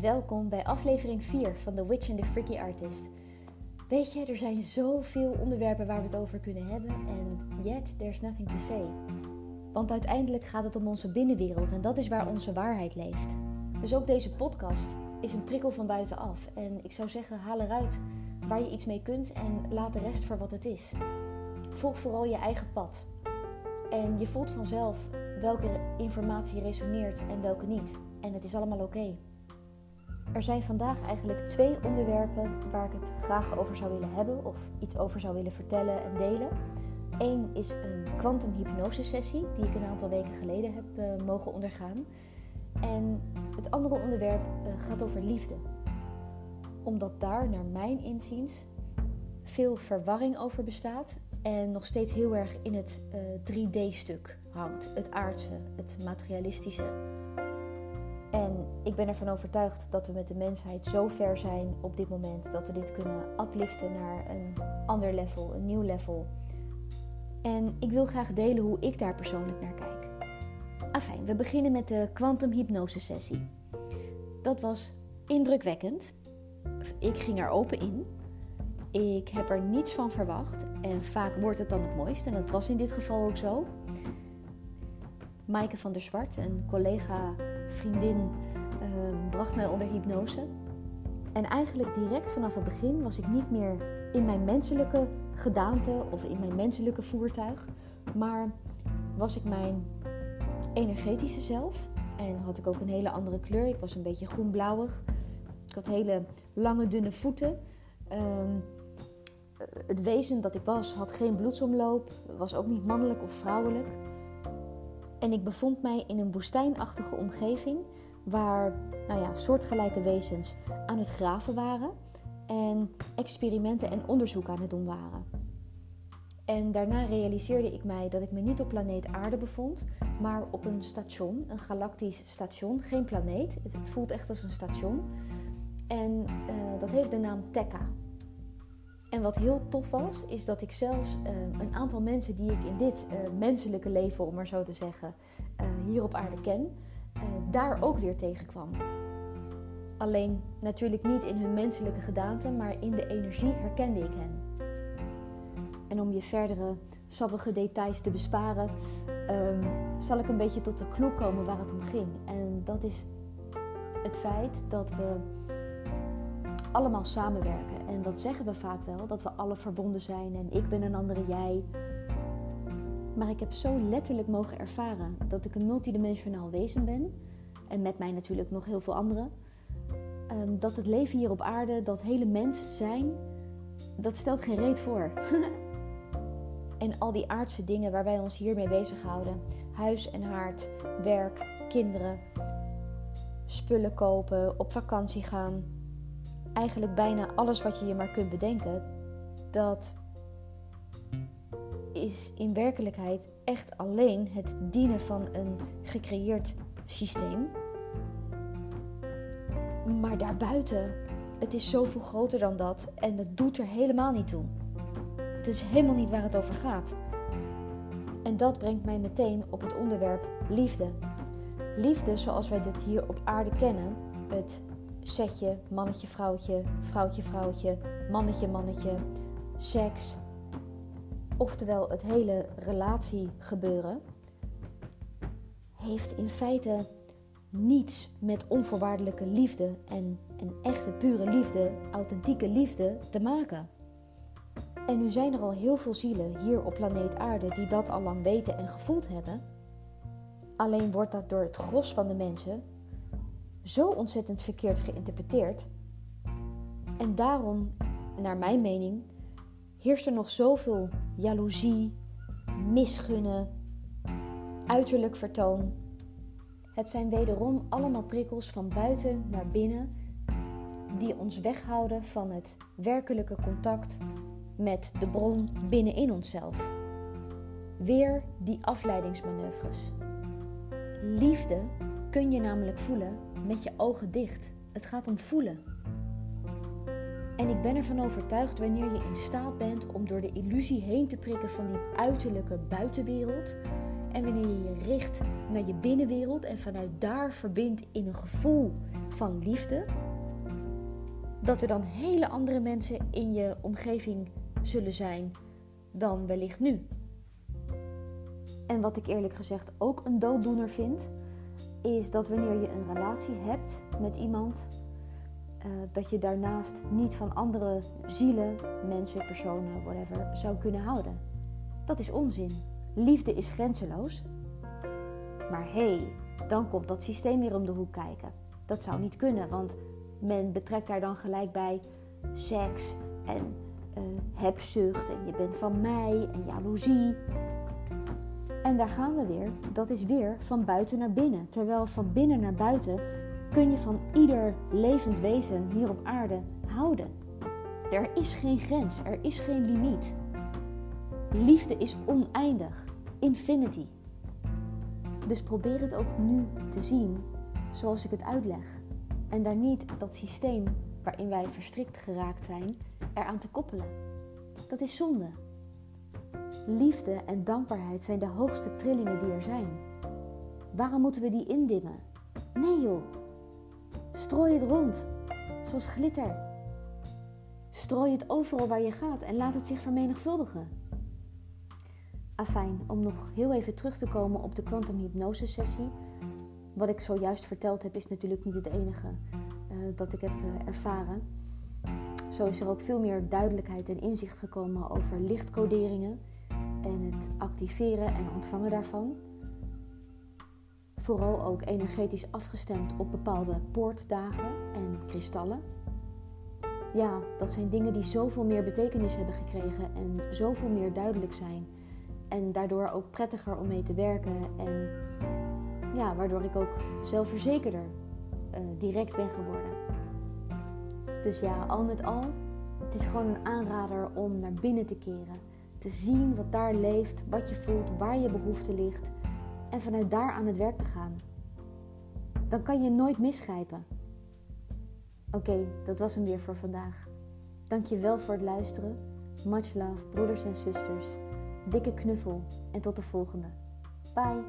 welkom bij aflevering 4 van The Witch and the Freaky Artist. Weet je, er zijn zoveel onderwerpen waar we het over kunnen hebben en yet there's nothing to say. Want uiteindelijk gaat het om onze binnenwereld en dat is waar onze waarheid leeft. Dus ook deze podcast is een prikkel van buitenaf en ik zou zeggen, haal eruit waar je iets mee kunt en laat de rest voor wat het is. Volg vooral je eigen pad. En je voelt vanzelf welke informatie resoneert en welke niet. En het is allemaal oké. Er zijn vandaag eigenlijk twee onderwerpen waar ik het graag over zou willen hebben of iets over zou willen vertellen en delen. Eén is een quantum hypnose sessie die ik een aantal weken geleden heb uh, mogen ondergaan. En het andere onderwerp uh, gaat over liefde. Omdat daar naar mijn inziens veel verwarring over bestaat en nog steeds heel erg in het uh, 3D-stuk hangt. Het aardse, het materialistische. En ik ben ervan overtuigd dat we met de mensheid zo ver zijn op dit moment dat we dit kunnen upliften naar een ander level, een nieuw level. En ik wil graag delen hoe ik daar persoonlijk naar kijk. Afijn, we beginnen met de quantum hypnose sessie. Dat was indrukwekkend. Ik ging er open in. Ik heb er niets van verwacht en vaak wordt het dan het mooist en dat was in dit geval ook zo. Maaike van der Zwart, een collega, vriendin, uh, bracht mij onder hypnose. En eigenlijk direct vanaf het begin was ik niet meer in mijn menselijke gedaante of in mijn menselijke voertuig, maar was ik mijn energetische zelf. En had ik ook een hele andere kleur. Ik was een beetje groenblauwig. Ik had hele lange, dunne voeten. Uh, het wezen dat ik was had geen bloedsomloop, was ook niet mannelijk of vrouwelijk. En ik bevond mij in een woestijnachtige omgeving waar nou ja, soortgelijke wezens aan het graven waren en experimenten en onderzoek aan het doen waren. En daarna realiseerde ik mij dat ik me niet op planeet Aarde bevond, maar op een station, een galactisch station, geen planeet. Het voelt echt als een station. En uh, dat heeft de naam Tekka. En wat heel tof was, is dat ik zelfs uh, een aantal mensen die ik in dit uh, menselijke leven, om maar zo te zeggen, uh, hier op aarde ken, daar ook weer tegenkwam. Alleen natuurlijk niet in hun menselijke gedaante, maar in de energie herkende ik hen. En om je verdere sappige details te besparen, um, zal ik een beetje tot de clue komen waar het om ging. En dat is het feit dat we allemaal samenwerken. En dat zeggen we vaak wel, dat we alle verbonden zijn en ik ben een andere jij. Maar ik heb zo letterlijk mogen ervaren dat ik een multidimensionaal wezen ben. En met mij natuurlijk nog heel veel anderen. Um, dat het leven hier op aarde, dat hele mens zijn, dat stelt geen reet voor. en al die aardse dingen waar wij ons hiermee bezighouden. Huis en haard, werk, kinderen, spullen kopen, op vakantie gaan, eigenlijk bijna alles wat je je maar kunt bedenken, dat is in werkelijkheid echt alleen het dienen van een gecreëerd systeem. Maar daarbuiten, het is zoveel groter dan dat en dat doet er helemaal niet toe. Het is helemaal niet waar het over gaat. En dat brengt mij meteen op het onderwerp liefde. Liefde zoals wij dit hier op aarde kennen, het setje, mannetje, vrouwtje, vrouwtje, vrouwtje, mannetje, mannetje, seks. Oftewel het hele relatiegebeuren heeft in feite niets met onvoorwaardelijke liefde en, en echte pure liefde, authentieke liefde te maken. En nu zijn er al heel veel zielen hier op planeet Aarde die dat al lang weten en gevoeld hebben. Alleen wordt dat door het gros van de mensen zo ontzettend verkeerd geïnterpreteerd. En daarom, naar mijn mening, heerst er nog zoveel jaloezie, misgunnen, uiterlijk vertoon. Het zijn wederom allemaal prikkels van buiten naar binnen die ons weghouden van het werkelijke contact met de bron binnenin onszelf. Weer die afleidingsmanoeuvres. Liefde kun je namelijk voelen met je ogen dicht. Het gaat om voelen. En ik ben ervan overtuigd wanneer je in staat bent om door de illusie heen te prikken van die uiterlijke buitenwereld en wanneer je je richt naar je binnenwereld en vanuit daar verbindt in een gevoel van liefde, dat er dan hele andere mensen in je omgeving zullen zijn dan wellicht nu. En wat ik eerlijk gezegd ook een dooddoener vind, is dat wanneer je een relatie hebt met iemand, uh, dat je daarnaast niet van andere zielen, mensen, personen, whatever, zou kunnen houden. Dat is onzin. Liefde is grenzeloos. Maar hé, hey, dan komt dat systeem weer om de hoek kijken. Dat zou niet kunnen, want men betrekt daar dan gelijk bij seks en uh, hebzucht en je bent van mij en jaloezie. En daar gaan we weer. Dat is weer van buiten naar binnen. Terwijl van binnen naar buiten kun je van ieder levend wezen hier op aarde houden. Er is geen grens, er is geen limiet. Liefde is oneindig, infinity. Dus probeer het ook nu te zien zoals ik het uitleg. En daar niet dat systeem waarin wij verstrikt geraakt zijn, eraan te koppelen. Dat is zonde. Liefde en dankbaarheid zijn de hoogste trillingen die er zijn. Waarom moeten we die indimmen? Nee joh. Strooi het rond, zoals glitter. Strooi het overal waar je gaat en laat het zich vermenigvuldigen. Afijn, om nog heel even terug te komen op de quantum hypnose sessie. Wat ik zojuist verteld heb is natuurlijk niet het enige uh, dat ik heb uh, ervaren. Zo is er ook veel meer duidelijkheid en inzicht gekomen over lichtcoderingen activeren en ontvangen daarvan. Vooral ook energetisch afgestemd op bepaalde poortdagen en kristallen. Ja, dat zijn dingen die zoveel meer betekenis hebben gekregen en zoveel meer duidelijk zijn. En daardoor ook prettiger om mee te werken. En ja, waardoor ik ook zelfverzekerder uh, direct ben geworden. Dus ja, al met al, het is gewoon een aanrader om naar binnen te keren. Te zien wat daar leeft, wat je voelt, waar je behoefte ligt. En vanuit daar aan het werk te gaan. Dan kan je nooit misgrijpen. Oké, dat was hem weer voor vandaag. Dank je wel voor het luisteren. Much love, broeders en zusters. Dikke knuffel en tot de volgende. Bye.